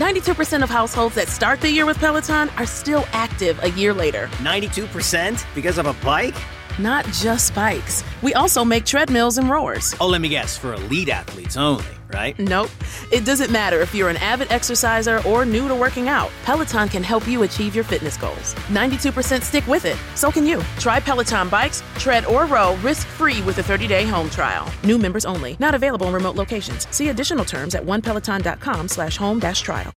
92% of households that start the year with Peloton are still active a year later. 92% because of a bike? Not just bikes. We also make treadmills and rowers. Oh, let me guess, for elite athletes only, right? Nope. It doesn't matter if you're an avid exerciser or new to working out. Peloton can help you achieve your fitness goals. 92% stick with it. So can you. Try Peloton bikes, tread, or row risk-free with a 30-day home trial. New members only. Not available in remote locations. See additional terms at onepeloton.com slash home dash trial.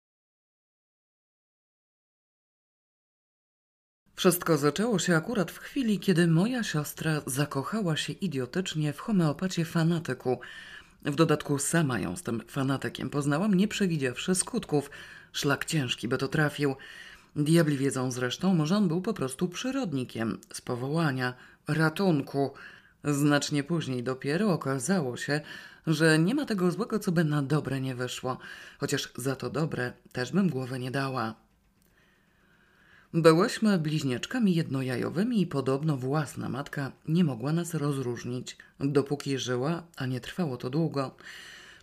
Wszystko zaczęło się akurat w chwili, kiedy moja siostra zakochała się idiotycznie w homeopacie fanatyku. W dodatku sama ją z tym fanatykiem poznałam, nie przewidziawszy skutków. Szlak ciężki by to trafił. Diabli wiedzą zresztą, może on był po prostu przyrodnikiem, z powołania, ratunku. Znacznie później dopiero okazało się, że nie ma tego złego, co by na dobre nie wyszło, chociaż za to dobre też bym głowy nie dała. Byłyśmy bliźniaczkami jednojajowymi i podobno własna matka nie mogła nas rozróżnić, dopóki żyła, a nie trwało to długo.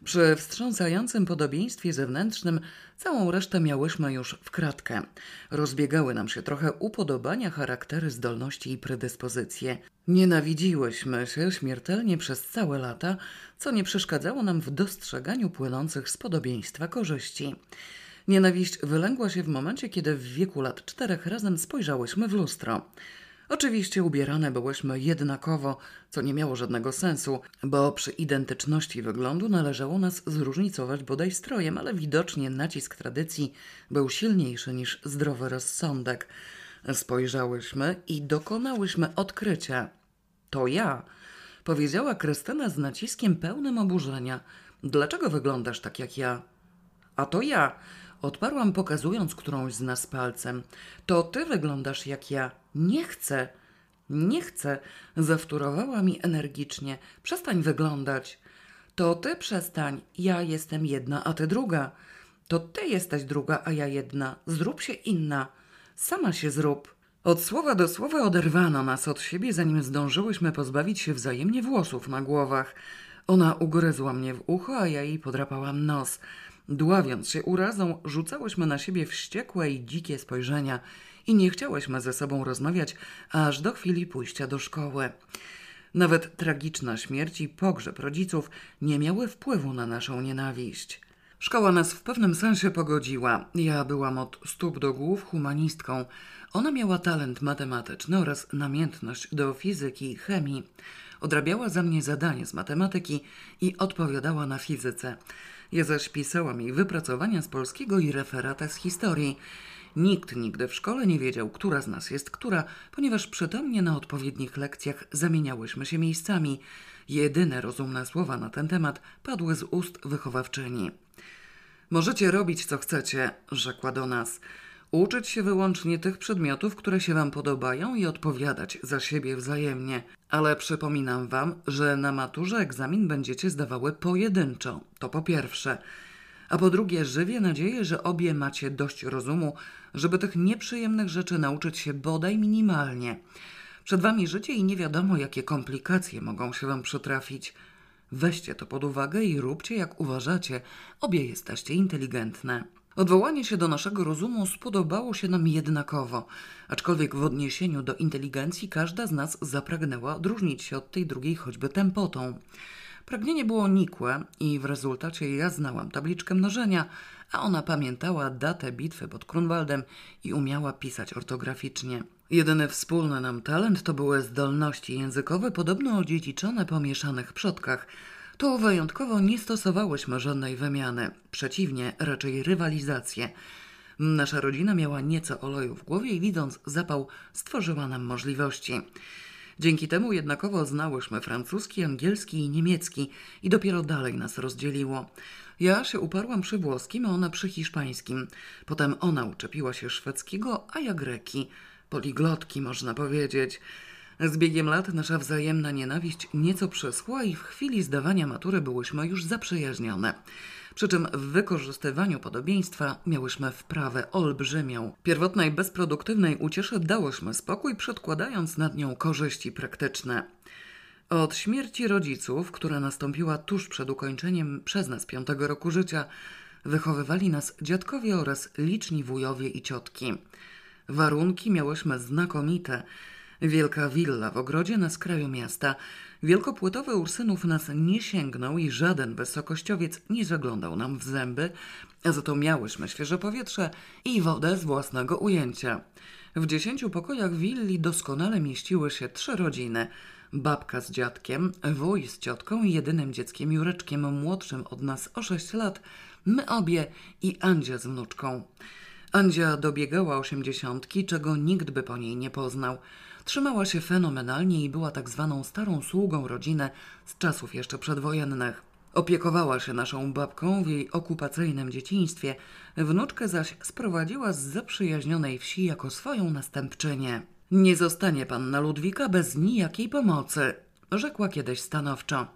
Przy wstrząsającym podobieństwie zewnętrznym całą resztę miałyśmy już w kratkę. Rozbiegały nam się trochę upodobania, charaktery, zdolności i predyspozycje. Nienawidziłyśmy się śmiertelnie przez całe lata, co nie przeszkadzało nam w dostrzeganiu płynących z podobieństwa korzyści. Nienawiść wylęgła się w momencie, kiedy w wieku lat czterech razem spojrzałyśmy w lustro. Oczywiście ubierane byłyśmy jednakowo, co nie miało żadnego sensu, bo przy identyczności wyglądu należało nas zróżnicować bodaj strojem, ale widocznie nacisk tradycji był silniejszy niż zdrowy rozsądek. Spojrzałyśmy i dokonałyśmy odkrycia. To ja, powiedziała Krystyna z naciskiem pełnym oburzenia. Dlaczego wyglądasz tak jak ja? A to ja, Odparłam, pokazując którąś z nas palcem. To ty wyglądasz jak ja. Nie chcę. Nie chcę, zawtórowała mi energicznie. Przestań wyglądać. To ty przestań. Ja jestem jedna, a ty druga. To ty jesteś druga, a ja jedna. Zrób się inna. Sama się zrób. Od słowa do słowa oderwano nas od siebie, zanim zdążyłyśmy pozbawić się wzajemnie włosów na głowach. Ona ugryzła mnie w ucho, a ja jej podrapałam nos. Dławiąc się urazą, rzucałyśmy na siebie wściekłe i dzikie spojrzenia i nie chciałyśmy ze sobą rozmawiać aż do chwili pójścia do szkoły. Nawet tragiczna śmierć i pogrzeb rodziców nie miały wpływu na naszą nienawiść. Szkoła nas w pewnym sensie pogodziła. Ja byłam od stóp do głów humanistką. Ona miała talent matematyczny oraz namiętność do fizyki i chemii. Odrabiała za mnie zadanie z matematyki i odpowiadała na fizyce. Ja zaś pisałam jej wypracowania z polskiego i referata z historii. Nikt nigdy w szkole nie wiedział, która z nas jest która, ponieważ przytomnie na odpowiednich lekcjach zamieniałyśmy się miejscami. Jedyne rozumne słowa na ten temat padły z ust wychowawczyni. Możecie robić co chcecie, rzekła do nas. Uczyć się wyłącznie tych przedmiotów, które się Wam podobają i odpowiadać za siebie wzajemnie. Ale przypominam Wam, że na maturze egzamin będziecie zdawały pojedynczo. To po pierwsze. A po drugie, żywię nadzieję, że obie macie dość rozumu, żeby tych nieprzyjemnych rzeczy nauczyć się bodaj minimalnie. Przed Wami życie i nie wiadomo, jakie komplikacje mogą się Wam przytrafić. Weźcie to pod uwagę i róbcie jak uważacie. Obie jesteście inteligentne. Odwołanie się do naszego rozumu spodobało się nam jednakowo, aczkolwiek w odniesieniu do inteligencji każda z nas zapragnęła odróżnić się od tej drugiej choćby tempotą. Pragnienie było nikłe i w rezultacie ja znałam tabliczkę mnożenia, a ona pamiętała datę bitwy pod Grunwaldem i umiała pisać ortograficznie. Jedyny wspólny nam talent to były zdolności językowe podobno odziedziczone po mieszanych przodkach – to wyjątkowo nie stosowałyśmy żadnej wymiany, przeciwnie, raczej rywalizację. Nasza rodzina miała nieco oleju w głowie i widząc zapał, stworzyła nam możliwości. Dzięki temu jednakowo znałyśmy francuski, angielski i niemiecki i dopiero dalej nas rozdzieliło. Ja się uparłam przy włoskim, a ona przy hiszpańskim. Potem ona uczepiła się szwedzkiego, a ja greki. Poliglotki, można powiedzieć. Z biegiem lat nasza wzajemna nienawiść nieco przeschła i w chwili zdawania matury byłyśmy już zaprzyjaźnione. Przy czym w wykorzystywaniu podobieństwa miałyśmy wprawę olbrzymią. Pierwotnej bezproduktywnej ucieszy dałyśmy spokój, przedkładając nad nią korzyści praktyczne. Od śmierci rodziców, która nastąpiła tuż przed ukończeniem przez nas piątego roku życia, wychowywali nas dziadkowie oraz liczni wujowie i ciotki. Warunki miałyśmy znakomite. Wielka willa w ogrodzie na skraju miasta. Wielkopłytowy Ursynów nas nie sięgnął i żaden wysokościowiec nie zaglądał nam w zęby, a za to miałyśmy świeże powietrze i wodę z własnego ujęcia. W dziesięciu pokojach willi doskonale mieściły się trzy rodziny. Babka z dziadkiem, wuj z ciotką i jedynym dzieckiem Jureczkiem młodszym od nas o sześć lat, my obie i Andzia z wnuczką. Andzia dobiegała osiemdziesiątki, czego nikt by po niej nie poznał. Trzymała się fenomenalnie i była tak zwaną starą sługą rodziny z czasów jeszcze przedwojennych. Opiekowała się naszą babką w jej okupacyjnym dzieciństwie, wnuczkę zaś sprowadziła z zaprzyjaźnionej wsi jako swoją następczynię. Nie zostanie panna Ludwika bez nijakiej pomocy, rzekła kiedyś stanowczo.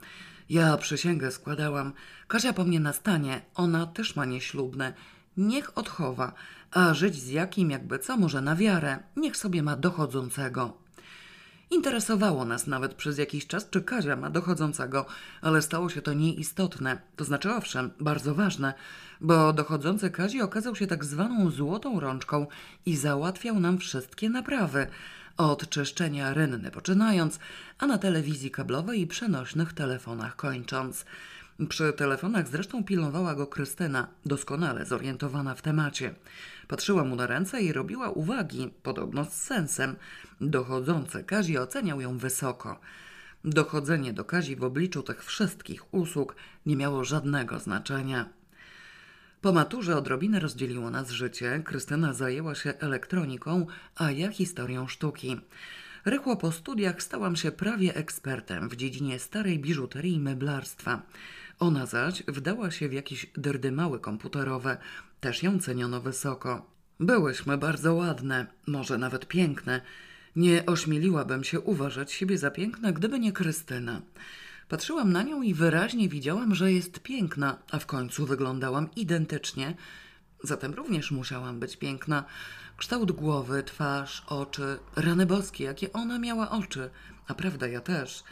Ja przysięgę składałam. Kasia po mnie nastanie, ona też ma nieślubne. Niech odchowa, a żyć z jakim jakby co może na wiarę, niech sobie ma dochodzącego. Interesowało nas nawet przez jakiś czas, czy Kazia ma dochodzącego, ale stało się to nieistotne, to znaczy owszem, bardzo ważne, bo dochodzący Kazi okazał się tak zwaną złotą rączką i załatwiał nam wszystkie naprawy, od czyszczenia rynny poczynając, a na telewizji kablowej i przenośnych telefonach kończąc. Przy telefonach zresztą pilnowała go Krystyna, doskonale zorientowana w temacie. Patrzyła mu na ręce i robiła uwagi, podobno z sensem. Dochodzące Kazi oceniał ją wysoko. Dochodzenie do Kazi w obliczu tych wszystkich usług nie miało żadnego znaczenia. Po maturze odrobinę rozdzieliło nas życie. Krystyna zajęła się elektroniką, a ja historią sztuki. Rychło po studiach stałam się prawie ekspertem w dziedzinie starej biżuterii i meblarstwa. Ona zaś wdała się w jakieś dyrdymały komputerowe, też ją ceniono wysoko. Byłyśmy bardzo ładne, może nawet piękne. Nie ośmieliłabym się uważać siebie za piękne, gdyby nie Krystyna. Patrzyłam na nią i wyraźnie widziałam, że jest piękna, a w końcu wyglądałam identycznie. Zatem również musiałam być piękna. Kształt głowy, twarz, oczy, rany boskie, jakie ona miała oczy. A prawda, ja też.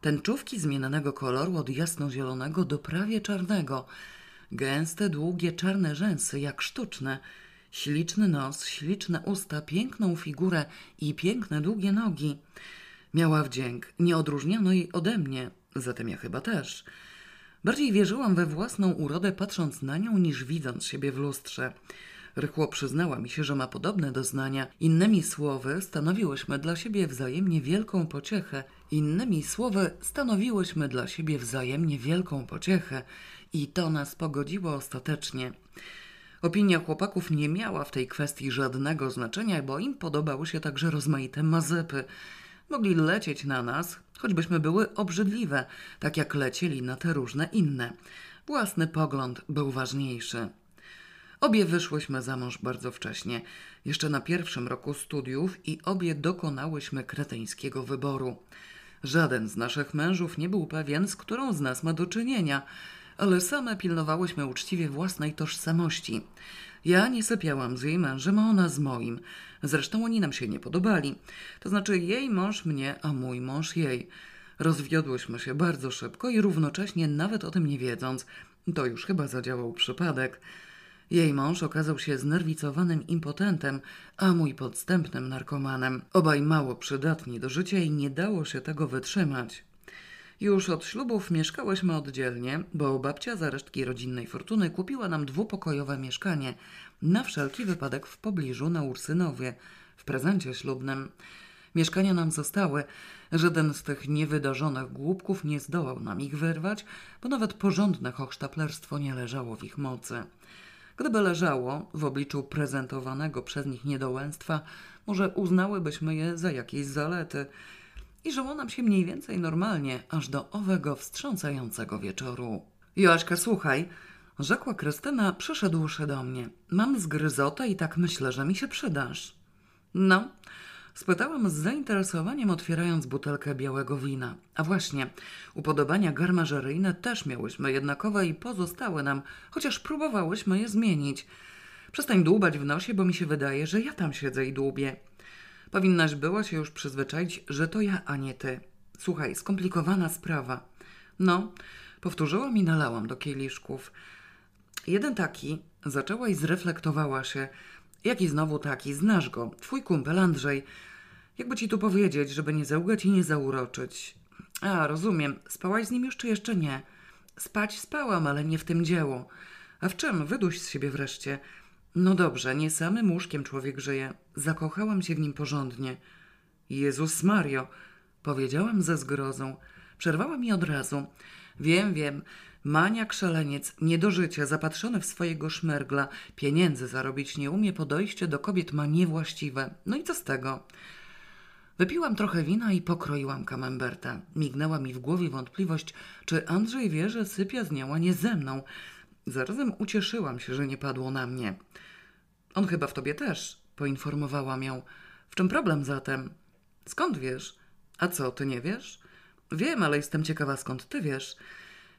Tęczówki zmienionego koloru od jasnozielonego do prawie czarnego. Gęste, długie, czarne rzęsy, jak sztuczne. Śliczny nos, śliczne usta, piękną figurę i piękne, długie nogi. Miała wdzięk, nie odróżniano jej ode mnie, zatem ja chyba też. Bardziej wierzyłam we własną urodę, patrząc na nią, niż widząc siebie w lustrze. Rychło przyznała mi się, że ma podobne doznania. Innymi słowy, stanowiłyśmy dla siebie wzajemnie wielką pociechę. Innymi słowy, stanowiłyśmy dla siebie wzajemnie wielką pociechę i to nas pogodziło ostatecznie. Opinia chłopaków nie miała w tej kwestii żadnego znaczenia, bo im podobały się także rozmaite mazepy. Mogli lecieć na nas, choćbyśmy były obrzydliwe, tak jak lecieli na te różne inne. Własny pogląd był ważniejszy. Obie wyszłyśmy za mąż bardzo wcześnie, jeszcze na pierwszym roku studiów i obie dokonałyśmy kretyńskiego wyboru. Żaden z naszych mężów nie był pewien, z którą z nas ma do czynienia, ale same pilnowałyśmy uczciwie własnej tożsamości. Ja nie sypiałam z jej mężem, a ona z moim. Zresztą oni nam się nie podobali. To znaczy jej mąż mnie, a mój mąż jej. Rozwiodłyśmy się bardzo szybko i równocześnie, nawet o tym nie wiedząc, to już chyba zadziałał przypadek. Jej mąż okazał się znerwicowanym impotentem, a mój podstępnym narkomanem. Obaj mało przydatni do życia i nie dało się tego wytrzymać. Już od ślubów mieszkałyśmy oddzielnie, bo babcia za resztki rodzinnej fortuny kupiła nam dwupokojowe mieszkanie na wszelki wypadek w pobliżu na Ursynowie, w prezencie ślubnym. Mieszkania nam zostały. Żaden z tych niewydarzonych głupków nie zdołał nam ich wyrwać, bo nawet porządne hochsztaplerstwo nie leżało w ich mocy. Gdyby leżało w obliczu prezentowanego przez nich niedołęstwa, może uznałybyśmy je za jakieś zalety i żyło nam się mniej więcej normalnie, aż do owego wstrząsającego wieczoru. Joaśka, słuchaj, rzekła Krystyna, przyszedłszy do mnie. Mam zgryzotę i tak myślę, że mi się przydasz. No, Spytałam z zainteresowaniem, otwierając butelkę białego wina. A właśnie, upodobania garmażeryjne też miałyśmy jednakowe i pozostały nam, chociaż próbowałyśmy je zmienić. Przestań dłubać w nosie, bo mi się wydaje, że ja tam siedzę i dłubię. Powinnaś była się już przyzwyczaić, że to ja, a nie ty. Słuchaj, skomplikowana sprawa. No, powtórzyłam i nalałam do kieliszków. Jeden taki, zaczęła i zreflektowała się. Jaki znowu taki? Znasz go, twój kumpel Andrzej. Jakby ci tu powiedzieć, żeby nie załgać i nie zauroczyć. A, rozumiem. Spałaś z nim już czy jeszcze nie? Spać spałam, ale nie w tym dzieło. A w czym? Wyduś z siebie wreszcie. No dobrze, nie samym łóżkiem człowiek żyje. Zakochałam się w nim porządnie. Jezus Mario, powiedziałam ze zgrozą. Przerwała mi od razu. Wiem, wiem. Maniak szaleniec, nie do życia, zapatrzony w swojego szmergla, pieniędzy zarobić nie umie, podejście do kobiet ma niewłaściwe. No i co z tego? Wypiłam trochę wina i pokroiłam kamembertę. Mignęła mi w głowie wątpliwość, czy Andrzej wie, że sypia z nią, a nie ze mną. Zarazem ucieszyłam się, że nie padło na mnie. On chyba w tobie też, poinformowałam ją. W czym problem zatem? Skąd wiesz? A co, ty nie wiesz? Wiem, ale jestem ciekawa, skąd ty wiesz.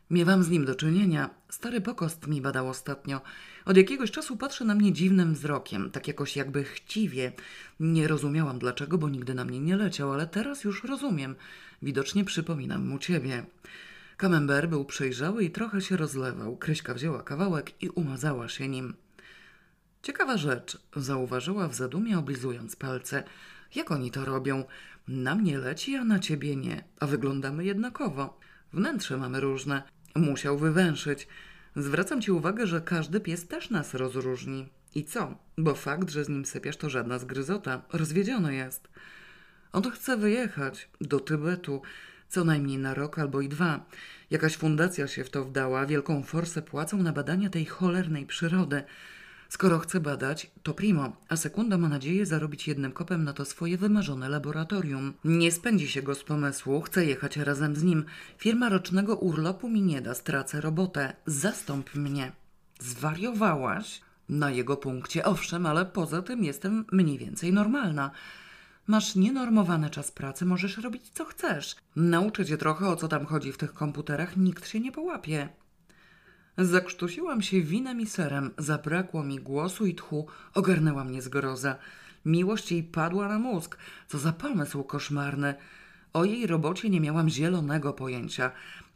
Miewam z nim do czynienia. Stary pokost mi badał ostatnio. Od jakiegoś czasu patrzy na mnie dziwnym wzrokiem, tak jakoś jakby chciwie. Nie rozumiałam dlaczego, bo nigdy na mnie nie leciał, ale teraz już rozumiem. Widocznie przypominam mu ciebie. Camembert był przejrzały i trochę się rozlewał. Kryśka wzięła kawałek i umazała się nim. Ciekawa rzecz, zauważyła w zadumie, oblizując palce. Jak oni to robią? Na mnie leci, a na ciebie nie, a wyglądamy jednakowo. Wnętrze mamy różne. Musiał wywęszyć. Zwracam ci uwagę, że każdy pies też nas rozróżni. I co? Bo fakt, że z nim sypiasz, to żadna zgryzota. Rozwiedziony jest. On chce wyjechać do Tybetu, co najmniej na rok albo i dwa. Jakaś fundacja się w to wdała, wielką forsę płacą na badania tej cholernej przyrody. Skoro chce badać, to primo, a sekunda ma nadzieję zarobić jednym kopem na to swoje wymarzone laboratorium. Nie spędzi się go z pomysłu, chce jechać razem z nim. Firma rocznego urlopu mi nie da, stracę robotę. Zastąp mnie. Zwariowałaś? Na jego punkcie owszem, ale poza tym jestem mniej więcej normalna. Masz nienormowany czas pracy, możesz robić co chcesz. Nauczę cię trochę o co tam chodzi w tych komputerach, nikt się nie połapie. Zakrztusiłam się winem i serem, zabrakło mi głosu i tchu, ogarnęła mnie zgroza. Miłość jej padła na mózg. Co za pomysł koszmarny. O jej robocie nie miałam zielonego pojęcia.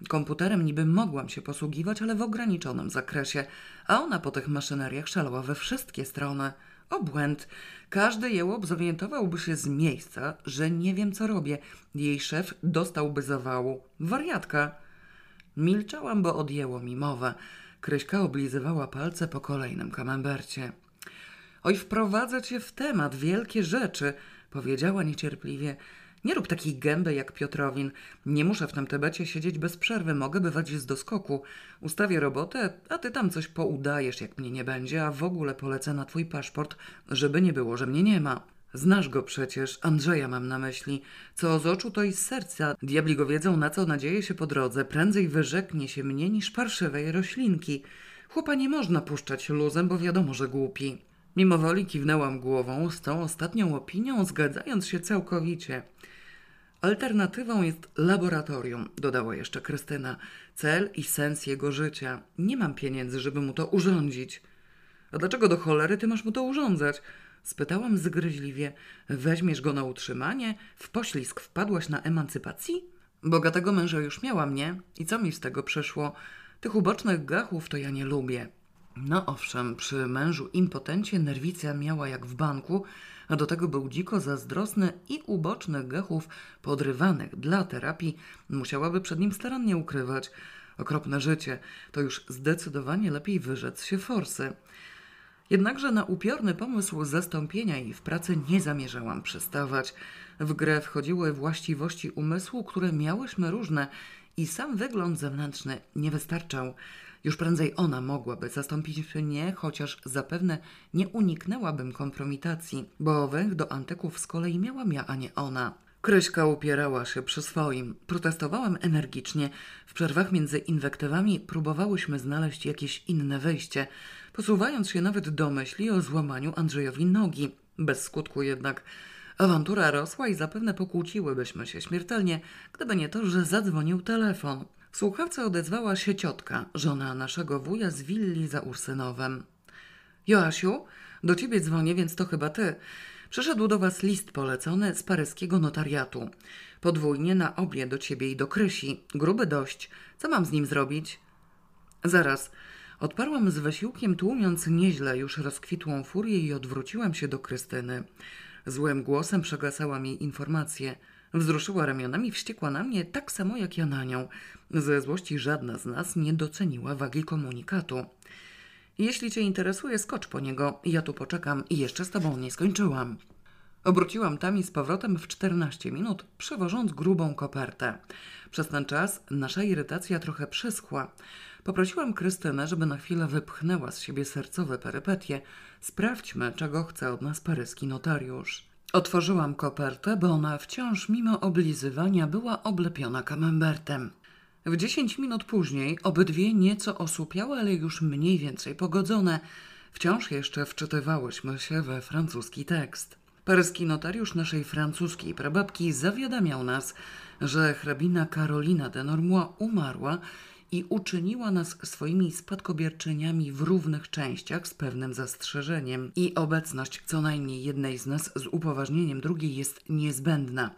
Komputerem niby mogłam się posługiwać, ale w ograniczonym zakresie, a ona po tych maszyneriach szalała we wszystkie strony. Obłęd. Każdy jełop zorientowałby się z miejsca, że nie wiem co robię. Jej szef dostałby zawału. Wariatka. Milczałam, bo odjęło mi mowę. Kryśka oblizywała palce po kolejnym kamembercie. Oj, wprowadzę cię w temat, wielkie rzeczy, powiedziała niecierpliwie. Nie rób takiej gęby jak Piotrowin. Nie muszę w tym Tybecie siedzieć bez przerwy, mogę bywać z doskoku. Ustawię robotę, a ty tam coś poudajesz, jak mnie nie będzie, a w ogóle polecę na twój paszport, żeby nie było, że mnie nie ma. Znasz go przecież, Andrzeja mam na myśli. Co z oczu, to i z serca. Diabli go wiedzą, na co nadzieje się po drodze. Prędzej wyrzeknie się mnie niż parszywej roślinki. Chłopa nie można puszczać luzem, bo wiadomo, że głupi. Mimo woli kiwnęłam głową z tą ostatnią opinią, zgadzając się całkowicie. Alternatywą jest laboratorium, dodała jeszcze Krystyna. Cel i sens jego życia. Nie mam pieniędzy, żeby mu to urządzić. A dlaczego do cholery ty masz mu to urządzać? Spytałam zgryźliwie. Weźmiesz go na utrzymanie? W poślizg wpadłaś na emancypacji? Bogatego męża już miałam, nie? I co mi z tego przyszło? Tych ubocznych gachów to ja nie lubię. No owszem, przy mężu impotencie nerwicja miała jak w banku, a do tego był dziko zazdrosny i ubocznych gachów podrywanych dla terapii musiałaby przed nim starannie ukrywać. Okropne życie, to już zdecydowanie lepiej wyrzec się forsy. Jednakże na upiorny pomysł zastąpienia jej w pracy nie zamierzałam przystawać. W grę wchodziły właściwości umysłu, które miałyśmy różne i sam wygląd zewnętrzny nie wystarczał. Już prędzej ona mogłaby zastąpić mnie, chociaż zapewne nie uniknęłabym kompromitacji, bo węch do antyków z kolei miałam ja, a nie ona. Kryśka upierała się przy swoim. Protestowałam energicznie. W przerwach między inwektywami próbowałyśmy znaleźć jakieś inne wyjście, posuwając się nawet do myśli o złamaniu Andrzejowi nogi. Bez skutku jednak. Awantura rosła i zapewne pokłóciłybyśmy się śmiertelnie, gdyby nie to, że zadzwonił telefon. W słuchawce odezwała się ciotka, żona naszego wuja z willi za Ursynowem. Joasiu, do ciebie dzwonię, więc to chyba ty. Przyszedł do was list polecony z paryskiego notariatu. Podwójnie na obie do ciebie i do Krysi. Gruby dość. Co mam z nim zrobić? Zaraz. Odparłam z wysiłkiem, tłumiąc nieźle już rozkwitłą furię i odwróciłam się do Krystyny. Złym głosem przegasałam jej informację. Wzruszyła ramionami, wściekła na mnie tak samo jak ja na nią. Ze złości żadna z nas nie doceniła wagi komunikatu. Jeśli cię interesuje, skocz po niego. Ja tu poczekam i jeszcze z tobą nie skończyłam. Obróciłam tami z powrotem w 14 minut, przewożąc grubą kopertę. Przez ten czas nasza irytacja trochę przyschła. Poprosiłam Krystynę, żeby na chwilę wypchnęła z siebie sercowe perypetie. Sprawdźmy, czego chce od nas paryski notariusz. Otworzyłam kopertę, bo ona wciąż, mimo oblizywania, była oblepiona kamembertem. W dziesięć minut później obydwie nieco osłupiałe, ale już mniej więcej pogodzone, wciąż jeszcze wczytywałyśmy się we francuski tekst. Paryski notariusz naszej francuskiej prababki zawiadamiał nas, że hrabina Karolina de Normois umarła i uczyniła nas swoimi spadkobierczyniami w równych częściach z pewnym zastrzeżeniem i obecność co najmniej jednej z nas z upoważnieniem drugiej jest niezbędna.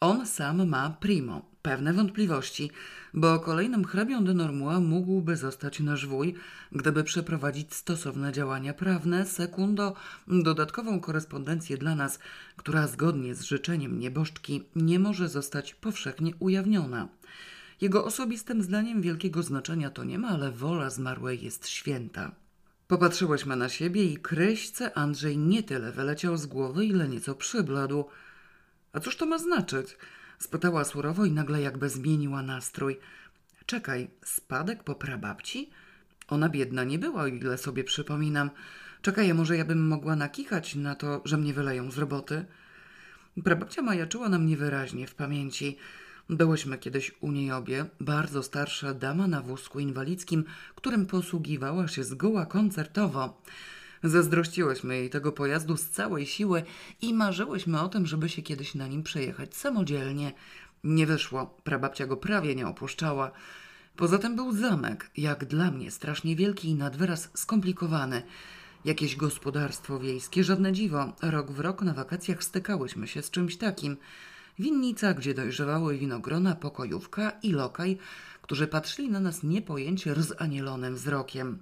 On sam ma primo pewne wątpliwości, bo kolejnym hrabią de Normois mógłby zostać nasz wuj, gdyby przeprowadzić stosowne działania prawne, sekundo dodatkową korespondencję dla nas, która zgodnie z życzeniem nieboszczki nie może zostać powszechnie ujawniona. Jego osobistym zdaniem wielkiego znaczenia to nie ma, ale wola zmarłej jest święta. Popatrzyłyśmy na siebie i kryśce Andrzej nie tyle wyleciał z głowy, ile nieco przybladł. A cóż to ma znaczyć? spytała surowo i nagle jakby zmieniła nastrój. Czekaj, spadek po prababci? Ona biedna nie była, o ile sobie przypominam. Czekaj, może ja bym mogła nakichać na to, że mnie wyleją z roboty? Prababcia majaczyła nam niewyraźnie w pamięci. Byłyśmy kiedyś u niej obie, bardzo starsza dama na wózku inwalidzkim, którym posługiwała się zgoła koncertowo. Zazdrościłyśmy jej tego pojazdu z całej siły i marzyłyśmy o tym, żeby się kiedyś na nim przejechać samodzielnie. Nie wyszło, prababcia go prawie nie opuszczała. Poza tym był zamek, jak dla mnie strasznie wielki i nad wyraz skomplikowany. Jakieś gospodarstwo wiejskie, żadne dziwo. Rok w rok na wakacjach stykałyśmy się z czymś takim. Winnica, gdzie dojrzewały winogrona, pokojówka i lokaj, którzy patrzyli na nas niepojęcie rozanielonym wzrokiem.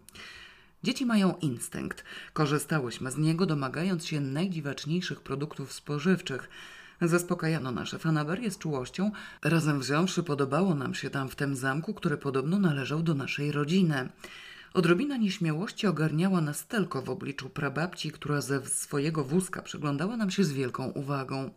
Dzieci mają instynkt. Korzystałyśmy z niego, domagając się najdziwaczniejszych produktów spożywczych. Zaspokajano nasze fanaberie z czułością. Razem wziąwszy, podobało nam się tam w tym zamku, który podobno należał do naszej rodziny. Odrobina nieśmiałości ogarniała nas tylko w obliczu prababci, która ze swojego wózka przyglądała nam się z wielką uwagą.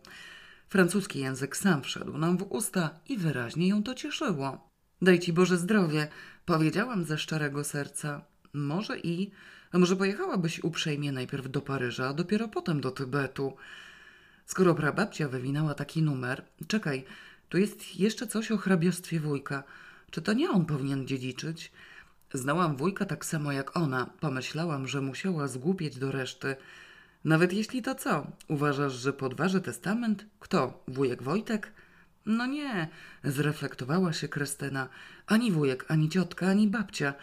Francuski język sam wszedł nam w usta i wyraźnie ją to cieszyło. Daj ci Boże zdrowie, powiedziałam ze szczerego serca. Może i. Może pojechałabyś uprzejmie najpierw do Paryża, a dopiero potem do Tybetu. Skoro prababcia wywinęła taki numer, czekaj, tu jest jeszcze coś o hrabiostwie wujka. Czy to nie on powinien dziedziczyć? Znałam wujka tak samo jak ona. Pomyślałam, że musiała zgłupieć do reszty. Nawet jeśli to co? Uważasz, że podważy testament? Kto? Wujek Wojtek? No nie, zreflektowała się Krystyna. Ani wujek, ani ciotka, ani babcia.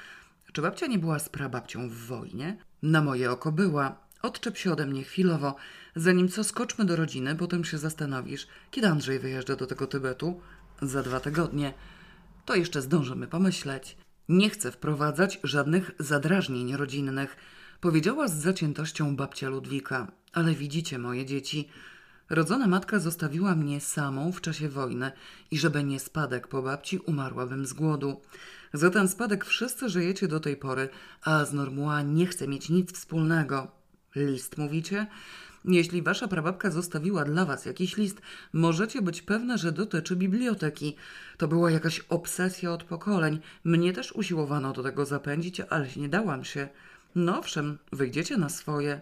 Czy babcia nie była z prababcią w wojnie? Na moje oko była. Odczep się ode mnie chwilowo. Zanim co, skoczmy do rodziny, potem się zastanowisz, kiedy Andrzej wyjeżdża do tego Tybetu? Za dwa tygodnie. To jeszcze zdążymy pomyśleć. Nie chcę wprowadzać żadnych zadrażnień rodzinnych, powiedziała z zaciętością babcia Ludwika. Ale widzicie, moje dzieci, rodzona matka zostawiła mnie samą w czasie wojny i żeby nie spadek po babci, umarłabym z głodu. Za ten spadek wszyscy żyjecie do tej pory, a z Normua nie chce mieć nic wspólnego. List, mówicie? Jeśli wasza prababka zostawiła dla was jakiś list, możecie być pewne, że dotyczy biblioteki. To była jakaś obsesja od pokoleń. Mnie też usiłowano do tego zapędzić, ale nie dałam się. No owszem, wyjdziecie na swoje.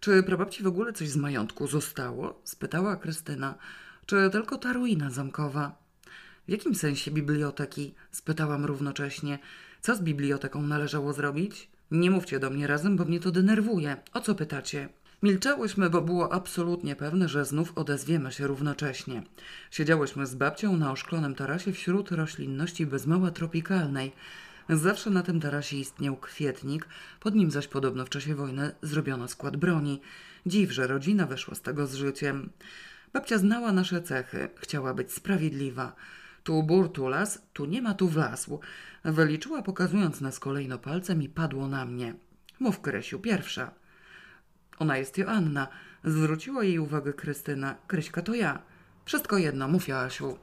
Czy prababci w ogóle coś z majątku zostało? spytała Krystyna. Czy tylko ta ruina zamkowa? W jakim sensie biblioteki? spytałam równocześnie. Co z biblioteką należało zrobić? Nie mówcie do mnie razem, bo mnie to denerwuje. O co pytacie? Milczałyśmy, bo było absolutnie pewne, że znów odezwiemy się równocześnie. Siedziałyśmy z babcią na oszklonym tarasie wśród roślinności bez mała tropikalnej. Zawsze na tym tarasie istniał kwietnik, pod nim zaś podobno w czasie wojny zrobiono skład broni. Dziw, że rodzina weszła z tego z życiem. Babcia znała nasze cechy, chciała być sprawiedliwa. Tu burtulas, tu nie ma, tu wlazł. Wyliczyła pokazując nas kolejno palcem i padło na mnie. Mów, Krysiu, pierwsza. Ona jest Joanna. Zwróciła jej uwagę Krystyna. Kryśka to ja. Wszystko jedno, mów Joasiu.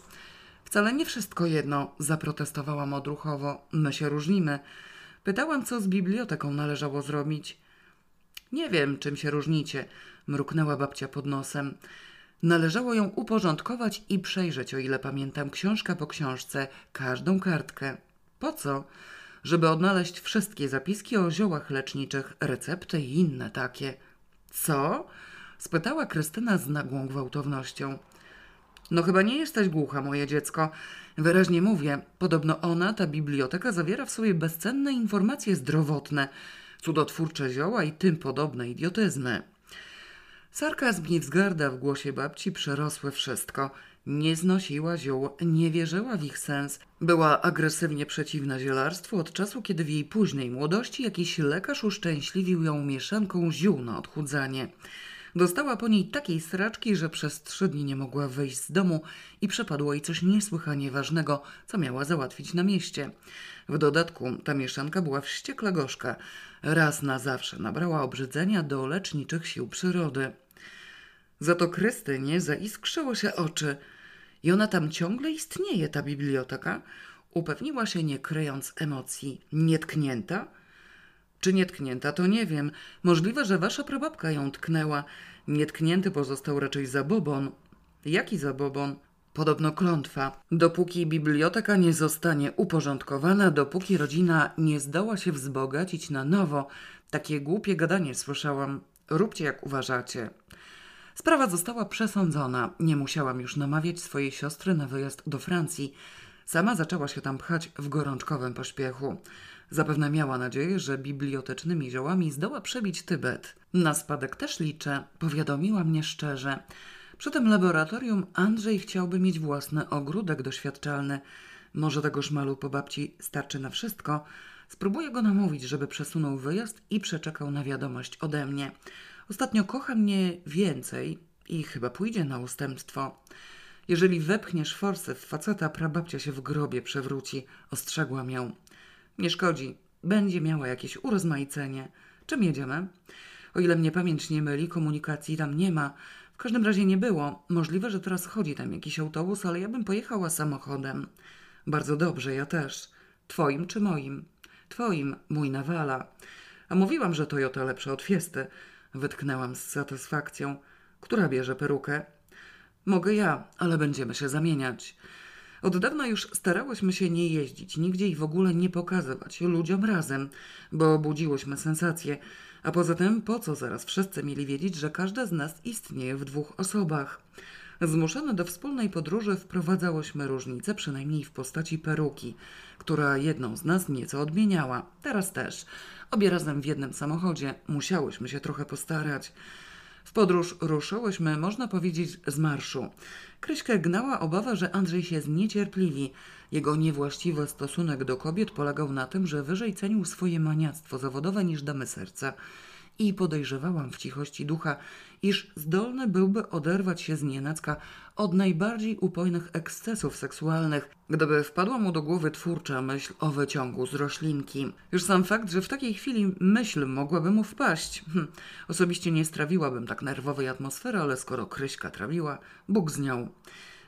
Wcale nie wszystko jedno, zaprotestowałam odruchowo. My się różnimy. Pytałam, co z biblioteką należało zrobić. Nie wiem, czym się różnicie, mruknęła babcia pod nosem. Należało ją uporządkować i przejrzeć, o ile pamiętam, książka po książce, każdą kartkę. Po co? Żeby odnaleźć wszystkie zapiski o ziołach leczniczych, recepty i inne takie. Co? spytała Krystyna z nagłą gwałtownością. No chyba nie jesteś głucha, moje dziecko. Wyraźnie mówię, podobno ona, ta biblioteka, zawiera w sobie bezcenne informacje zdrowotne, cudotwórcze zioła i tym podobne idiotyzmy. Sarkazm i wzgarda w głosie babci przerosły wszystko. Nie znosiła ziół, nie wierzyła w ich sens. Była agresywnie przeciwna zielarstwu od czasu, kiedy w jej późnej młodości jakiś lekarz uszczęśliwił ją mieszanką ziół na odchudzanie. Dostała po niej takiej straczki, że przez trzy dni nie mogła wyjść z domu i przepadło jej coś niesłychanie ważnego, co miała załatwić na mieście. W dodatku ta mieszanka była wściekle gorzka. Raz na zawsze nabrała obrzydzenia do leczniczych sił przyrody. Za to Krystynie zaiskrzyły się oczy. I ona tam ciągle istnieje, ta biblioteka? Upewniła się, nie kryjąc emocji. Nietknięta? Czy nietknięta, to nie wiem. Możliwe, że wasza prababka ją tknęła. Nietknięty pozostał raczej zabobon. Jaki zabobon? Podobno klątwa. Dopóki biblioteka nie zostanie uporządkowana, dopóki rodzina nie zdoła się wzbogacić na nowo, takie głupie gadanie słyszałam. Róbcie jak uważacie. Sprawa została przesądzona. Nie musiałam już namawiać swojej siostry na wyjazd do Francji. Sama zaczęła się tam pchać w gorączkowym pośpiechu. Zapewne miała nadzieję, że bibliotecznymi ziołami zdoła przebić Tybet. Na spadek też liczę, powiadomiła mnie szczerze. Przy tym laboratorium Andrzej chciałby mieć własny ogródek doświadczalny. Może tego szmalu po babci starczy na wszystko. Spróbuję go namówić, żeby przesunął wyjazd i przeczekał na wiadomość ode mnie. Ostatnio kocha mnie więcej i chyba pójdzie na ustępstwo. Jeżeli wepchniesz forsę w faceta, prababcia się w grobie przewróci, ostrzegłam ją. Nie szkodzi, będzie miała jakieś urozmaicenie. Czym jedziemy? O ile mnie pamięć nie myli, komunikacji tam nie ma. W każdym razie nie było. Możliwe, że teraz chodzi tam jakiś autobus, ale ja bym pojechała samochodem. Bardzo dobrze, ja też. Twoim czy moim? Twoim, mój nawala. A mówiłam, że Toyota lepsza od Fiesty. Wytknęłam z satysfakcją. Która bierze perukę? Mogę ja, ale będziemy się zamieniać. Od dawna już starałyśmy się nie jeździć nigdzie i w ogóle nie pokazywać ludziom razem, bo budziłyśmy sensację. A poza tym, po co zaraz wszyscy mieli wiedzieć, że każda z nas istnieje w dwóch osobach? Zmuszone do wspólnej podróży wprowadzałyśmy różnicę, przynajmniej w postaci peruki, która jedną z nas nieco odmieniała. Teraz też. Obie razem w jednym samochodzie. Musiałyśmy się trochę postarać. W podróż ruszyłyśmy, można powiedzieć, z marszu. Kryśkę gnała obawa, że Andrzej się zniecierpliwi. Jego niewłaściwy stosunek do kobiet polegał na tym, że wyżej cenił swoje maniactwo zawodowe niż damy serca i podejrzewałam w cichości ducha, iż zdolny byłby oderwać się z nienacka od najbardziej upojnych ekscesów seksualnych, gdyby wpadła mu do głowy twórcza myśl o wyciągu z roślinki. Już sam fakt, że w takiej chwili myśl mogłaby mu wpaść. Hm. Osobiście nie strawiłabym tak nerwowej atmosfery, ale skoro Kryśka trawiła, Bóg z nią.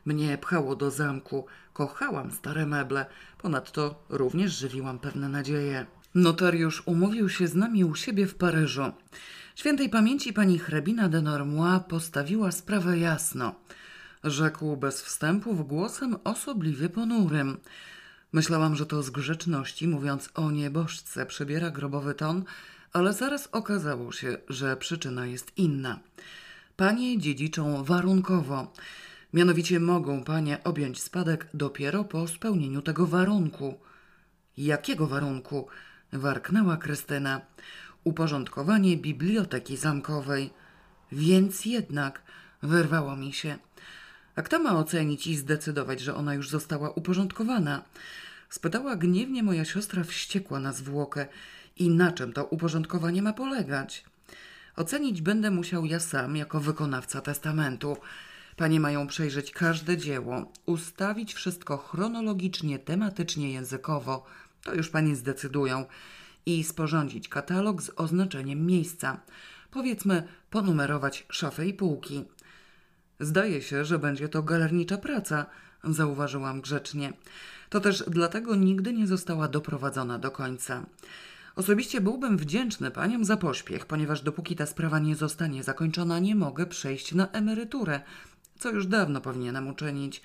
Mnie pchało do zamku, kochałam stare meble, ponadto również żywiłam pewne nadzieje. Notariusz umówił się z nami u siebie w Paryżu. Świętej pamięci pani hrabina de Normois postawiła sprawę jasno. Rzekł bez wstępów głosem osobliwie ponurym. Myślałam, że to z grzeczności, mówiąc o nieboszce, przybiera grobowy ton, ale zaraz okazało się, że przyczyna jest inna. Panie dziedziczą warunkowo. Mianowicie mogą panie objąć spadek dopiero po spełnieniu tego warunku. Jakiego warunku? Warknęła Krystyna. Uporządkowanie biblioteki zamkowej. Więc jednak wyrwało mi się. A kto ma ocenić i zdecydować, że ona już została uporządkowana? Spytała gniewnie moja siostra wściekła na zwłokę. I na czym to uporządkowanie ma polegać? Ocenić będę musiał ja sam, jako wykonawca testamentu. Panie mają przejrzeć każde dzieło, ustawić wszystko chronologicznie, tematycznie, językowo. To już panie zdecydują. I sporządzić katalog z oznaczeniem miejsca. Powiedzmy, ponumerować szafy i półki. Zdaje się, że będzie to galernicza praca, zauważyłam grzecznie. To też dlatego nigdy nie została doprowadzona do końca. Osobiście byłbym wdzięczny paniom za pośpiech, ponieważ dopóki ta sprawa nie zostanie zakończona, nie mogę przejść na emeryturę, co już dawno powinienem uczynić.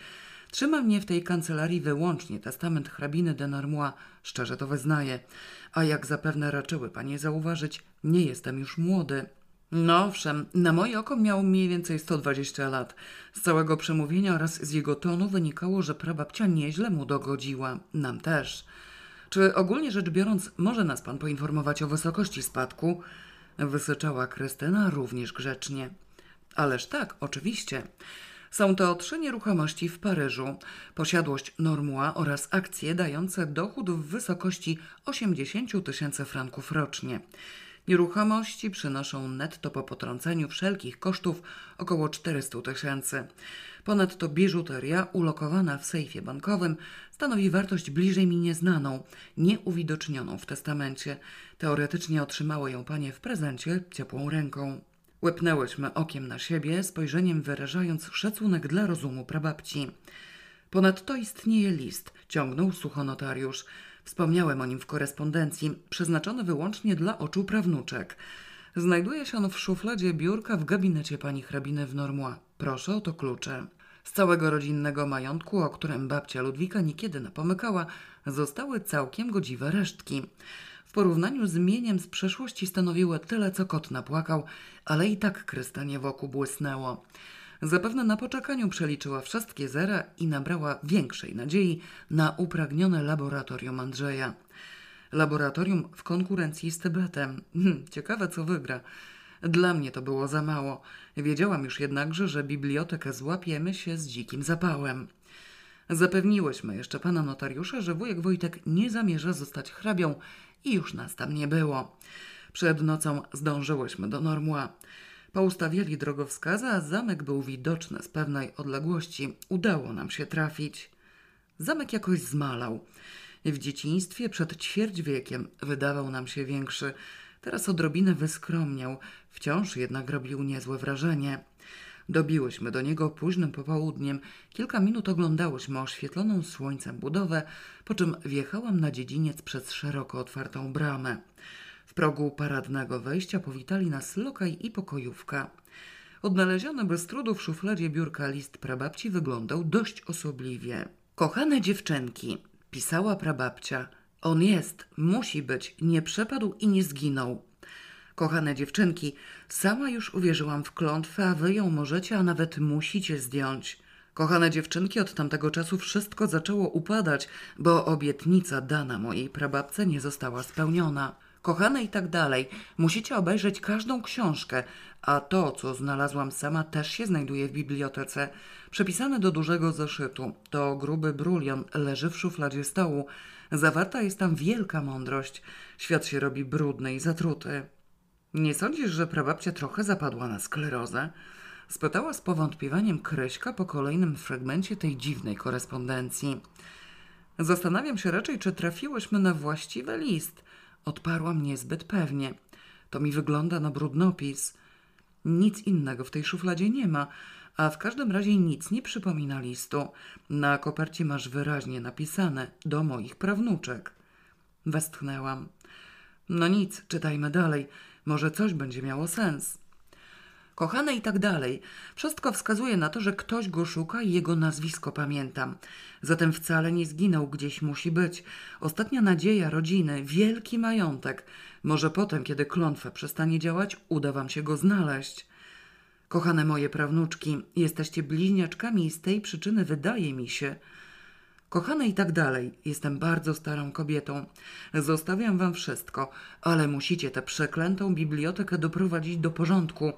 Trzyma mnie w tej kancelarii wyłącznie testament hrabiny de Normois, szczerze to wyznaję. A jak zapewne raczyły panie zauważyć, nie jestem już młody. No owszem, na moje oko miał mniej więcej 120 lat. Z całego przemówienia oraz z jego tonu wynikało, że prababcia nieźle mu dogodziła. Nam też. Czy ogólnie rzecz biorąc, może nas pan poinformować o wysokości spadku? Wysyczała Krystyna również grzecznie. Ależ tak, oczywiście. Są to trzy nieruchomości w Paryżu, posiadłość Normua oraz akcje dające dochód w wysokości 80 tysięcy franków rocznie. Nieruchomości przynoszą netto po potrąceniu wszelkich kosztów około 400 tysięcy. Ponadto biżuteria ulokowana w sejfie bankowym stanowi wartość bliżej mi nieznaną, nieuwidocznioną w testamencie. Teoretycznie otrzymały ją panie w prezencie ciepłą ręką. Łepnęłyśmy okiem na siebie, spojrzeniem wyrażając szacunek dla rozumu prababci. Ponadto istnieje list, ciągnął sucho notariusz. Wspomniałem o nim w korespondencji, przeznaczony wyłącznie dla oczu prawnuczek. Znajduje się on w szufladzie biurka w gabinecie pani hrabiny w Normois. Proszę o to klucze. Z całego rodzinnego majątku, o którym babcia Ludwika niekiedy napomykała, zostały całkiem godziwe resztki. W porównaniu z mieniem z przeszłości stanowiły tyle, co kot napłakał, ale i tak krystanie wokół błysnęło. Zapewne na poczekaniu przeliczyła wszystkie zera i nabrała większej nadziei na upragnione laboratorium Andrzeja. Laboratorium w konkurencji z Tybetem. Hm, ciekawe, co wygra. Dla mnie to było za mało. Wiedziałam już jednakże, że bibliotekę złapiemy się z dzikim zapałem. Zapewniłyśmy jeszcze pana notariusza, że wujek Wojtek nie zamierza zostać hrabią i już nas tam nie było. Przed nocą zdążyłyśmy do Normua. Poustawiali drogowskazy, a zamek był widoczny z pewnej odległości. Udało nam się trafić. Zamek jakoś zmalał. W dzieciństwie przed ćwierć wiekiem wydawał nam się większy. Teraz odrobinę wyskromniał, wciąż jednak robił niezłe wrażenie. Dobiłyśmy do niego późnym popołudniem. Kilka minut oglądałyśmy oświetloną słońcem budowę, po czym wjechałam na dziedziniec przez szeroko otwartą bramę. W progu paradnego wejścia powitali nas lokaj i pokojówka. Odnaleziony bez trudu w szufladzie biurka list prababci wyglądał dość osobliwie. Kochane dziewczynki, pisała prababcia, on jest, musi być, nie przepadł i nie zginął. Kochane dziewczynki, sama już uwierzyłam w klątwę, a wy ją możecie, a nawet musicie zdjąć. Kochane dziewczynki, od tamtego czasu wszystko zaczęło upadać, bo obietnica dana mojej prababce nie została spełniona. Kochane i tak dalej, musicie obejrzeć każdą książkę, a to, co znalazłam sama, też się znajduje w bibliotece. Przepisane do dużego zeszytu. To gruby brulion leży w szufladzie stołu. Zawarta jest tam wielka mądrość. Świat się robi brudny i zatruty. Nie sądzisz, że prababcia trochę zapadła na sklerozę? Spytała z powątpiewaniem Kryśka po kolejnym fragmencie tej dziwnej korespondencji. Zastanawiam się raczej, czy trafiłyśmy na właściwy list. Odparłam niezbyt pewnie. To mi wygląda na brudnopis. Nic innego w tej szufladzie nie ma, a w każdym razie nic nie przypomina listu. Na kopercie masz wyraźnie napisane do moich prawnuczek. Westchnęłam. No nic, czytajmy dalej. Może coś będzie miało sens. Kochane i tak dalej. Wszystko wskazuje na to, że ktoś go szuka i jego nazwisko pamiętam. Zatem wcale nie zginął, gdzieś musi być. Ostatnia nadzieja rodziny, wielki majątek. Może potem, kiedy klątwa przestanie działać, uda wam się go znaleźć. Kochane moje prawnuczki, jesteście bliźniaczkami i z tej przyczyny wydaje mi się, Kochane i tak dalej, jestem bardzo starą kobietą. Zostawiam wam wszystko, ale musicie tę przeklętą bibliotekę doprowadzić do porządku.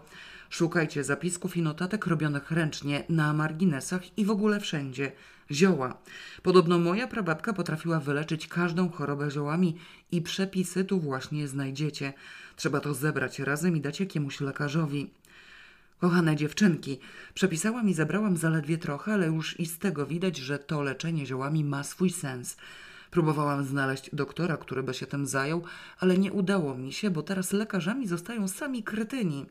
Szukajcie zapisków i notatek robionych ręcznie, na marginesach i w ogóle wszędzie. Zioła. Podobno moja prababka potrafiła wyleczyć każdą chorobę ziołami i przepisy tu właśnie znajdziecie. Trzeba to zebrać razem i dać jakiemuś lekarzowi. Kochane dziewczynki, przepisałam i zabrałam zaledwie trochę, ale już i z tego widać, że to leczenie ziołami ma swój sens. Próbowałam znaleźć doktora, który by się tym zajął, ale nie udało mi się, bo teraz lekarzami zostają sami kretyni.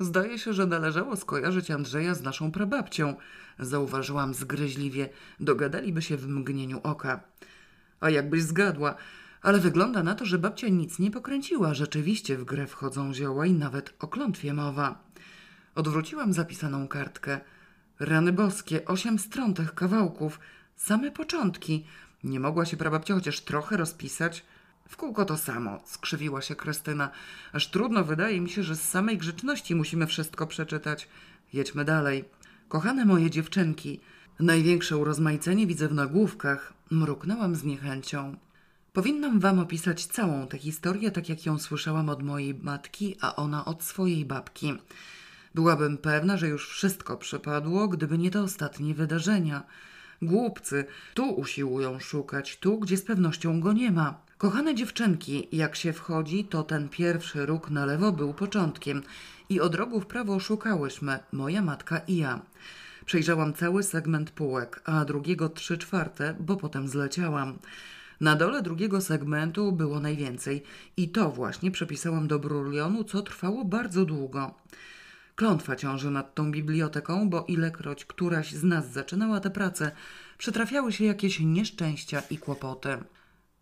Zdaje się, że należało skojarzyć Andrzeja z naszą prababcią. Zauważyłam zgryźliwie. Dogadaliby się w mgnieniu oka. A jakbyś zgadła, ale wygląda na to, że babcia nic nie pokręciła. Rzeczywiście w grę wchodzą zioła i nawet o klątwie mowa. Odwróciłam zapisaną kartkę. Rany boskie, osiem stron tych kawałków. Same początki. Nie mogła się prababcia chociaż trochę rozpisać? W kółko to samo, skrzywiła się Krystyna. Aż trudno wydaje mi się, że z samej grzeczności musimy wszystko przeczytać. Jedźmy dalej. Kochane moje dziewczynki, największe urozmaicenie widzę w nagłówkach. Mruknęłam z niechęcią. Powinnam wam opisać całą tę historię, tak jak ją słyszałam od mojej matki, a ona od swojej babki. Byłabym pewna, że już wszystko przepadło, gdyby nie te ostatnie wydarzenia. Głupcy, tu usiłują szukać, tu, gdzie z pewnością go nie ma. Kochane dziewczynki, jak się wchodzi, to ten pierwszy róg na lewo był początkiem i od rogu w prawo szukałyśmy, moja matka i ja. Przejrzałam cały segment półek, a drugiego trzy czwarte, bo potem zleciałam. Na dole drugiego segmentu było najwięcej i to właśnie przepisałam do brulionu, co trwało bardzo długo. Klątwa ciąży nad tą biblioteką, bo ilekroć któraś z nas zaczynała tę pracę, przytrafiały się jakieś nieszczęścia i kłopoty.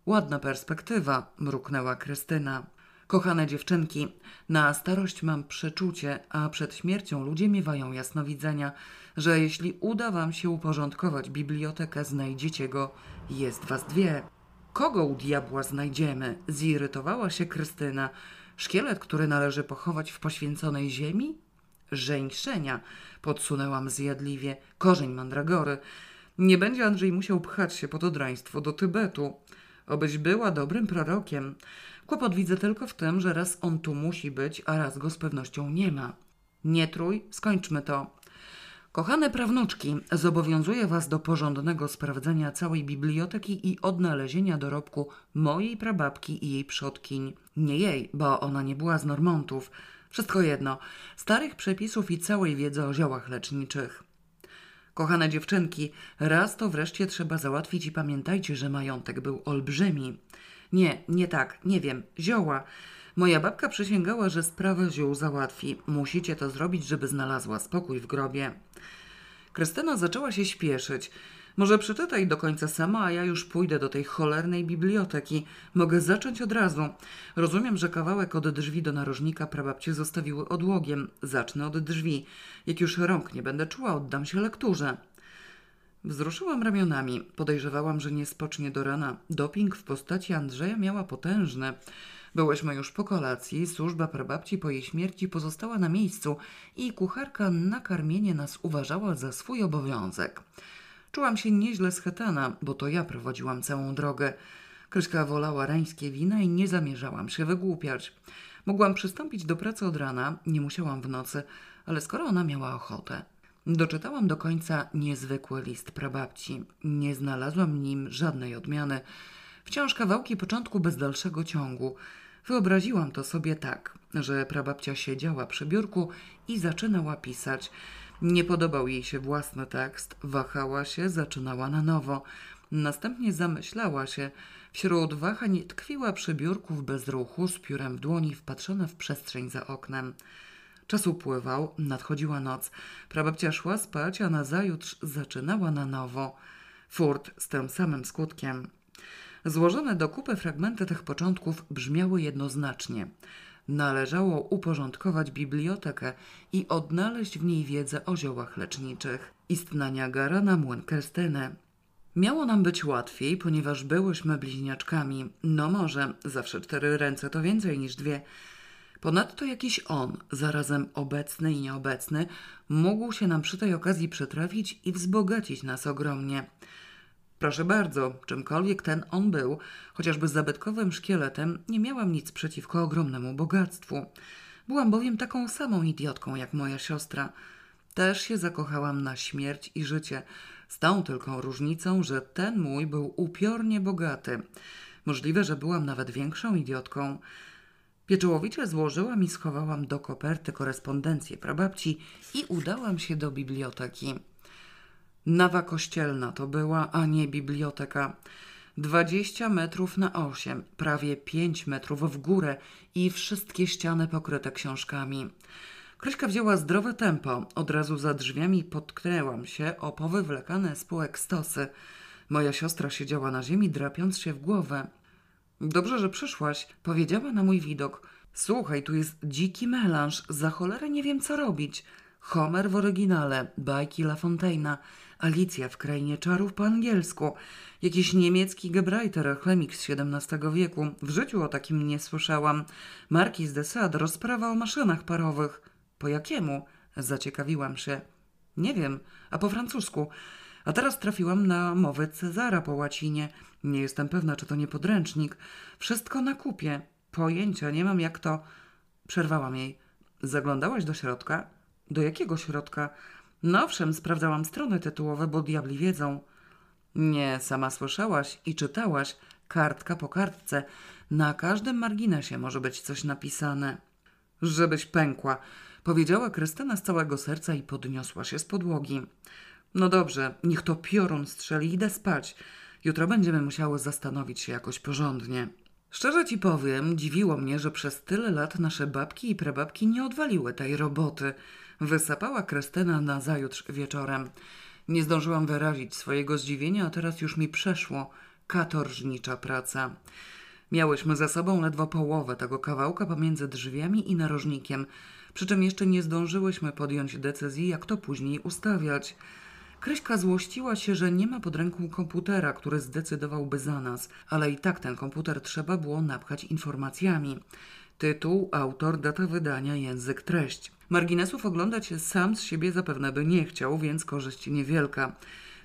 Ładna perspektywa, mruknęła Krystyna. Kochane dziewczynki, na starość mam przeczucie, a przed śmiercią ludzie miewają jasnowidzenia, że jeśli uda wam się uporządkować bibliotekę, znajdziecie go. Jest was dwie. Kogo u diabła znajdziemy? Zirytowała się Krystyna. Szkielet, który należy pochować w poświęconej ziemi? Żeńszenia, podsunęłam zjadliwie. Korzeń mandragory. Nie będzie Andrzej musiał pchać się pod odraństwo do Tybetu. Obyś była dobrym prorokiem. Kłopot widzę tylko w tym, że raz on tu musi być, a raz go z pewnością nie ma. Nie trój, skończmy to. Kochane prawnuczki, zobowiązuję Was do porządnego sprawdzenia całej biblioteki i odnalezienia dorobku mojej prababki i jej przodkiń. Nie jej, bo ona nie była z Normontów. Wszystko jedno, starych przepisów i całej wiedzy o ziołach leczniczych. Kochane dziewczynki, raz to wreszcie trzeba załatwić i pamiętajcie, że majątek był olbrzymi. Nie, nie tak, nie wiem, zioła. Moja babka przysięgała, że sprawę ziół załatwi. Musicie to zrobić, żeby znalazła spokój w grobie. Krystyna zaczęła się śpieszyć. Może przeczytaj do końca sama, a ja już pójdę do tej cholernej biblioteki. Mogę zacząć od razu. Rozumiem, że kawałek od drzwi do narożnika prababcie zostawiły odłogiem. Zacznę od drzwi. Jak już rąk nie będę czuła, oddam się lekturze. Wzruszyłam ramionami. Podejrzewałam, że nie spocznie do rana. Doping w postaci Andrzeja miała potężny. Byłyśmy już po kolacji, służba prababci po jej śmierci pozostała na miejscu i kucharka na karmienie nas uważała za swój obowiązek. Czułam się nieźle schetana, bo to ja prowadziłam całą drogę. Kryśka wolała rańskie wina i nie zamierzałam się wygłupiać. Mogłam przystąpić do pracy od rana, nie musiałam w nocy, ale skoro ona miała ochotę. Doczytałam do końca niezwykły list prababci. Nie znalazłam nim żadnej odmiany. Wciąż kawałki początku bez dalszego ciągu. Wyobraziłam to sobie tak, że prababcia siedziała przy biurku i zaczynała pisać. Nie podobał jej się własny tekst, wahała się, zaczynała na nowo. Następnie zamyślała się. Wśród wahań tkwiła przy biurku w bezruchu, z piórem w dłoni, wpatrzona w przestrzeń za oknem. Czas upływał, nadchodziła noc. Prababcia szła spać, a nazajutrz zaczynała na nowo. Furt z tym samym skutkiem. Złożone do kupy fragmenty tych początków brzmiały jednoznacznie. Należało uporządkować bibliotekę i odnaleźć w niej wiedzę o ziołach leczniczych. Istna Niagara na młyn Krystynę. Miało nam być łatwiej, ponieważ byłyśmy bliźniaczkami. No może, zawsze cztery ręce to więcej niż dwie. Ponadto jakiś on, zarazem obecny i nieobecny, mógł się nam przy tej okazji przytrafić i wzbogacić nas ogromnie. Proszę bardzo, czymkolwiek ten on był, chociażby zabytkowym szkieletem, nie miałam nic przeciwko ogromnemu bogactwu. Byłam bowiem taką samą idiotką jak moja siostra. Też się zakochałam na śmierć i życie, z tą tylko różnicą, że ten mój był upiornie bogaty. Możliwe, że byłam nawet większą idiotką. Pieczołowicie złożyłam i schowałam do koperty korespondencję prababci i udałam się do biblioteki. Nawa kościelna to była, a nie biblioteka. 20 metrów na 8, prawie 5 metrów w górę i wszystkie ściany pokryte książkami. Kryśka wzięła zdrowe tempo. Od razu za drzwiami potknęłam się o powywlekane spółek stosy. Moja siostra siedziała na ziemi, drapiąc się w głowę. Dobrze, że przyszłaś, powiedziała na mój widok. Słuchaj, tu jest dziki melanż, za cholerę nie wiem co robić. Homer w oryginale, bajki La Fontaina, Alicja w Krainie Czarów po angielsku, jakiś niemiecki Gebrajter, chemik z XVII wieku. W życiu o takim nie słyszałam. Marquis de Sade, rozprawa o maszynach parowych. Po jakiemu? Zaciekawiłam się. Nie wiem, a po francusku. A teraz trafiłam na mowę Cezara po łacinie. Nie jestem pewna, czy to nie podręcznik. Wszystko na kupie. Pojęcia nie mam, jak to. Przerwałam jej. Zaglądałaś do środka? Do jakiego środka? No owszem, sprawdzałam strony tytułowe, bo diabli wiedzą. Nie, sama słyszałaś i czytałaś, kartka po kartce. Na każdym marginesie może być coś napisane. Żebyś pękła, powiedziała Krystyna z całego serca i podniosła się z podłogi. No dobrze, niech to piorun strzeli, idę spać. Jutro będziemy musiały zastanowić się jakoś porządnie. Szczerze ci powiem, dziwiło mnie, że przez tyle lat nasze babki i prababki nie odwaliły tej roboty. Krystyna na zajutrz wieczorem. Nie zdążyłam wyrazić swojego zdziwienia, a teraz już mi przeszło. Katorżnicza praca. Miałyśmy za sobą ledwo połowę tego kawałka pomiędzy drzwiami i narożnikiem, przy czym jeszcze nie zdążyłyśmy podjąć decyzji, jak to później ustawiać. Kryśka złościła się, że nie ma pod ręką komputera, który zdecydowałby za nas, ale i tak ten komputer trzeba było napchać informacjami. Tytuł, autor, data wydania, język, treść. Marginesów oglądać sam z siebie zapewne by nie chciał, więc korzyść niewielka.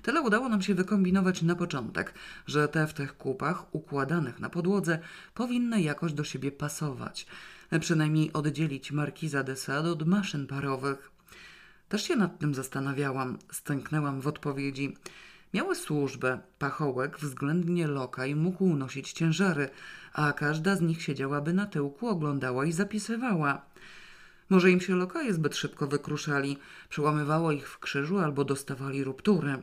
Tyle udało nam się wykombinować na początek, że te w tych kupach układanych na podłodze powinny jakoś do siebie pasować. Przynajmniej oddzielić markiza de Sade od maszyn parowych. Też się nad tym zastanawiałam, stęknęłam w odpowiedzi. Miały służbę, pachołek względnie lokaj mógł nosić ciężary, a każda z nich siedziałaby na tyłku, oglądała i zapisywała. Może im się lokaje zbyt szybko wykruszali, przełamywało ich w krzyżu albo dostawali ruptury.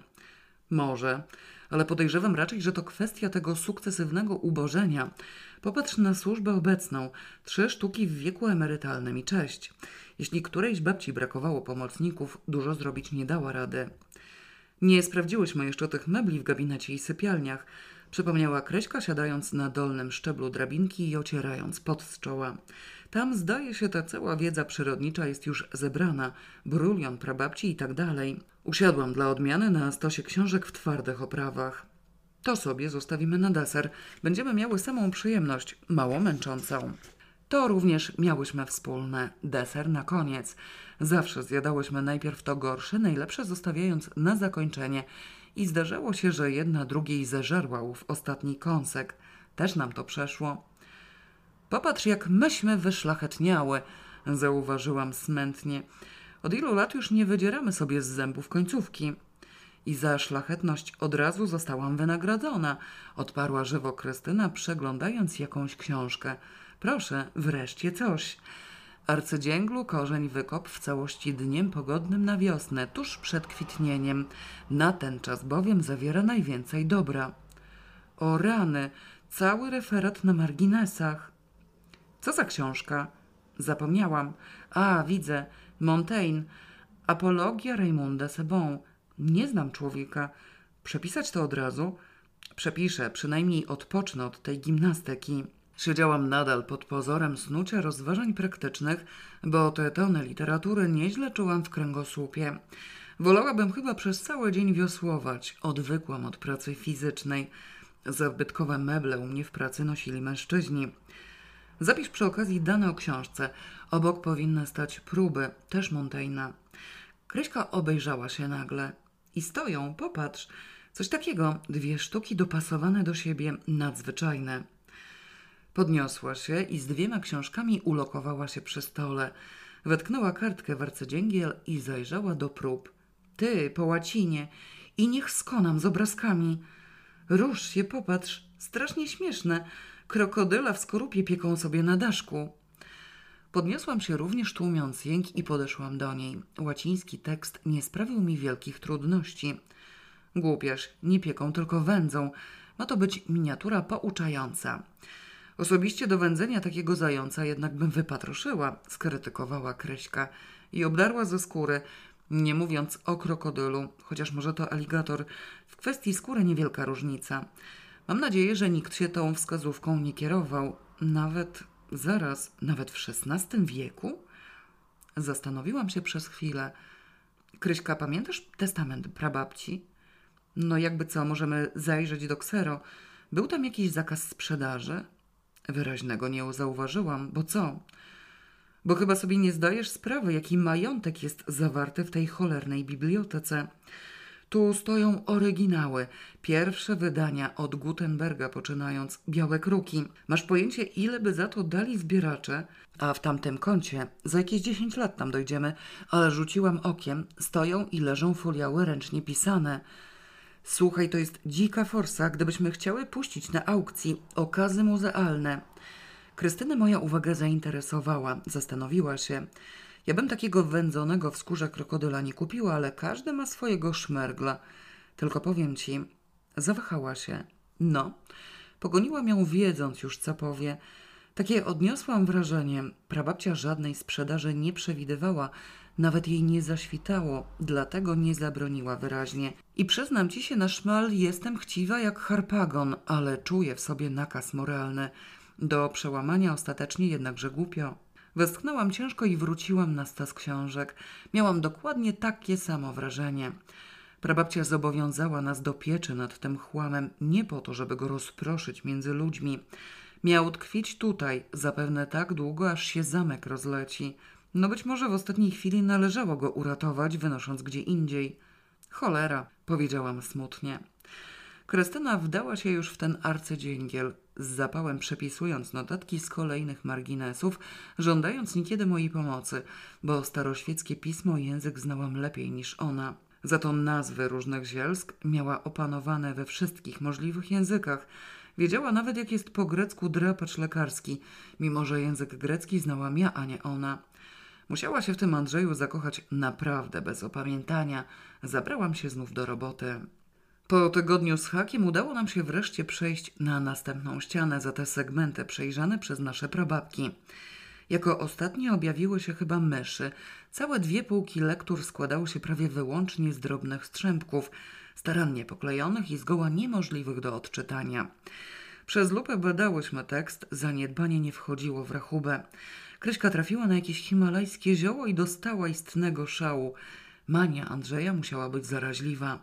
Może, ale podejrzewam raczej, że to kwestia tego sukcesywnego ubożenia. Popatrz na służbę obecną. Trzy sztuki w wieku emerytalnym i cześć. Jeśli którejś babci brakowało pomocników, dużo zrobić nie dała rady. Nie sprawdziłyśmy jeszcze tych mebli w gabinecie i sypialniach, przypomniała Kreśka, siadając na dolnym szczeblu drabinki i ocierając pot z czoła. Tam zdaje się ta cała wiedza przyrodnicza jest już zebrana, brulion prababci i tak dalej. Usiadłam dla odmiany na stosie książek w twardych oprawach. To sobie zostawimy na deser. Będziemy miały samą przyjemność, mało męczącą. To również miałyśmy wspólne. Deser na koniec. Zawsze zjadałyśmy najpierw to gorsze, najlepsze zostawiając na zakończenie. I zdarzało się, że jedna drugiej zeżarła w ostatni kąsek. Też nam to przeszło. Popatrz, jak myśmy wyszlachetniały, zauważyłam smętnie. Od ilu lat już nie wydzieramy sobie z zębów końcówki. I za szlachetność od razu zostałam wynagrodzona, odparła żywo Krystyna, przeglądając jakąś książkę. Proszę, wreszcie coś. Arcydzięglu korzeń wykop w całości dniem pogodnym na wiosnę, tuż przed kwitnieniem. Na ten czas bowiem zawiera najwięcej dobra. O rany, cały referat na marginesach. Co za książka? Zapomniałam. A, widzę. Montaigne. Apologia Raymunda Sebon. Nie znam człowieka. Przepisać to od razu? Przepiszę, przynajmniej odpocznę od tej gimnastyki. Siedziałam nadal pod pozorem snucia rozważań praktycznych, bo te tony literatury nieźle czułam w kręgosłupie. Wolałabym chyba przez cały dzień wiosłować. Odwykłam od pracy fizycznej. Zabytkowe meble u mnie w pracy nosili mężczyźni. Zapisz przy okazji dane o książce. Obok powinny stać próby, też Montaigna. Kryśka obejrzała się nagle. I stoją, popatrz. Coś takiego, dwie sztuki dopasowane do siebie, nadzwyczajne. Podniosła się i z dwiema książkami ulokowała się przy stole. Wetknęła kartkę w arcydzięgiel i zajrzała do prób. Ty, po łacinie. I niech skonam z obrazkami. Rusz się, popatrz. Strasznie śmieszne. Krokodyla w skorupie pieką sobie na daszku. Podniosłam się również tłumiąc jęk i podeszłam do niej. Łaciński tekst nie sprawił mi wielkich trudności. Głupiaż, nie pieką, tylko wędzą. Ma to być miniatura pouczająca. Osobiście do wędzenia takiego zająca jednak bym wypatroszyła, skrytykowała Kryśka i obdarła ze skóry, nie mówiąc o krokodylu, chociaż może to aligator. W kwestii skóry niewielka różnica. Mam nadzieję, że nikt się tą wskazówką nie kierował. Nawet, zaraz, nawet w XVI wieku? Zastanowiłam się przez chwilę. Kryśka, pamiętasz testament prababci? No jakby co, możemy zajrzeć do ksero. Był tam jakiś zakaz sprzedaży? Wyraźnego nie zauważyłam, bo co? Bo chyba sobie nie zdajesz sprawy, jaki majątek jest zawarty w tej cholernej bibliotece. Tu stoją oryginały, pierwsze wydania od Gutenberga poczynając, białe kruki. Masz pojęcie, ile by za to dali zbieracze? A w tamtym kącie, za jakieś 10 lat tam dojdziemy, ale rzuciłam okiem, stoją i leżą foliały ręcznie pisane. Słuchaj, to jest dzika forsa, gdybyśmy chciały puścić na aukcji okazy muzealne. Krystynę moja uwaga zainteresowała, zastanowiła się. Ja bym takiego wędzonego w skórze krokodyla nie kupiła, ale każdy ma swojego szmergla. Tylko powiem ci, zawahała się. No, pogoniłam ją wiedząc już, co powie. Takie odniosłam wrażenie, prababcia żadnej sprzedaży nie przewidywała, nawet jej nie zaświtało, dlatego nie zabroniła wyraźnie. I przyznam ci się na szmal, jestem chciwa jak harpagon, ale czuję w sobie nakaz moralny. Do przełamania ostatecznie jednakże głupio. Westchnęłam ciężko i wróciłam na stas książek. Miałam dokładnie takie samo wrażenie. Prababcia zobowiązała nas do pieczy nad tym chłamem nie po to, żeby go rozproszyć między ludźmi. Miał tkwić tutaj, zapewne tak długo, aż się zamek rozleci. No być może w ostatniej chwili należało go uratować, wynosząc gdzie indziej. Cholera, powiedziałam smutnie. Krystyna wdała się już w ten arcydzięgiel, z zapałem przepisując notatki z kolejnych marginesów, żądając niekiedy mojej pomocy, bo staroświeckie pismo i język znałam lepiej niż ona. Za to nazwy różnych zielsk miała opanowane we wszystkich możliwych językach. Wiedziała nawet, jak jest po grecku drapacz lekarski, mimo że język grecki znałam ja, a nie ona. Musiała się w tym Andrzeju zakochać naprawdę bez opamiętania. Zabrałam się znów do roboty. Po tygodniu z hakiem udało nam się wreszcie przejść na następną ścianę za te segmenty przejrzane przez nasze prababki. Jako ostatnie objawiły się chyba myszy. Całe dwie półki lektur składały się prawie wyłącznie z drobnych strzępków, starannie poklejonych i zgoła niemożliwych do odczytania. Przez lupę badałyśmy tekst, zaniedbanie nie wchodziło w rachubę. Kryśka trafiła na jakieś himalajskie zioło i dostała istnego szału. Mania Andrzeja musiała być zaraźliwa.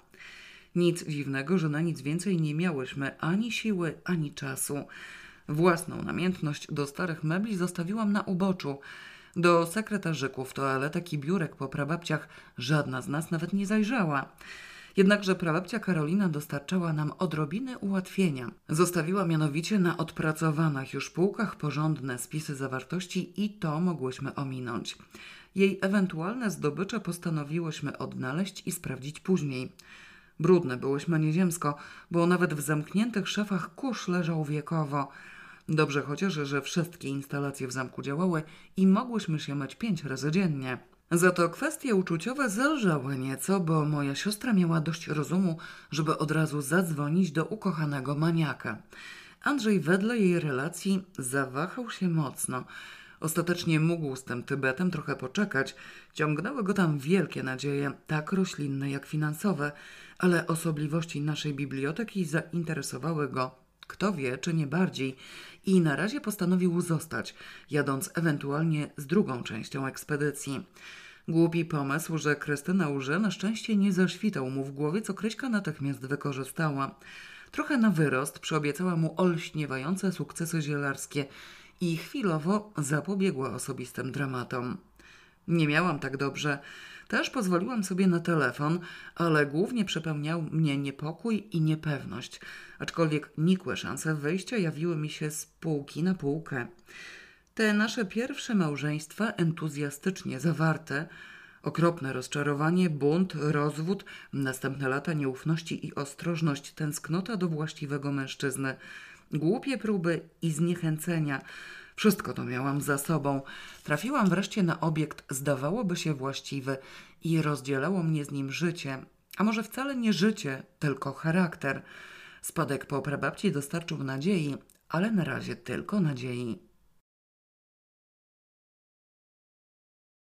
Nic dziwnego, że na nic więcej nie miałyśmy ani siły, ani czasu. Własną namiętność do starych mebli zostawiłam na uboczu. Do sekretarzyków, toaletek i biurek po prababciach żadna z nas nawet nie zajrzała. Jednakże prababcia Karolina dostarczała nam odrobiny ułatwienia. Zostawiła mianowicie na odpracowanych już półkach porządne spisy zawartości i to mogłyśmy ominąć. Jej ewentualne zdobycze postanowiłyśmy odnaleźć i sprawdzić później. Brudne byłyśmy nieziemsko, bo nawet w zamkniętych szafach kurz leżał wiekowo. Dobrze chociaż, że wszystkie instalacje w zamku działały i mogłyśmy się myć pięć razy dziennie. Za to kwestie uczuciowe zelżały nieco, bo moja siostra miała dość rozumu, żeby od razu zadzwonić do ukochanego maniaka. Andrzej wedle jej relacji zawahał się mocno. Ostatecznie mógł z tym Tybetem trochę poczekać. Ciągnęły go tam wielkie nadzieje, tak roślinne jak finansowe, ale osobliwości naszej biblioteki zainteresowały go, kto wie, czy nie bardziej, i na razie postanowił zostać, jadąc ewentualnie z drugą częścią ekspedycji. Głupi pomysł, że Krystyna łże na szczęście nie zaświtał mu w głowie, co Kryśka natychmiast wykorzystała. Trochę na wyrost przyobiecała mu olśniewające sukcesy zielarskie i chwilowo zapobiegła osobistym dramatom. Nie miałam tak dobrze. Też pozwoliłam sobie na telefon, ale głównie przepełniał mnie niepokój i niepewność, aczkolwiek nikłe szanse wyjścia jawiły mi się z półki na półkę. Te nasze pierwsze małżeństwa, entuzjastycznie zawarte, okropne rozczarowanie, bunt, rozwód, następne lata nieufności i ostrożność, tęsknota do właściwego mężczyzny, głupie próby i zniechęcenia – Wszystko to miałam za sobą. Trafiłam wreszcie na obiekt, zdawałoby się właściwy i rozdzielało mnie z nim życie. A może wcale nie życie, tylko charakter. Spadek po prababci dostarczył nadziei, ale na razie tylko nadziei.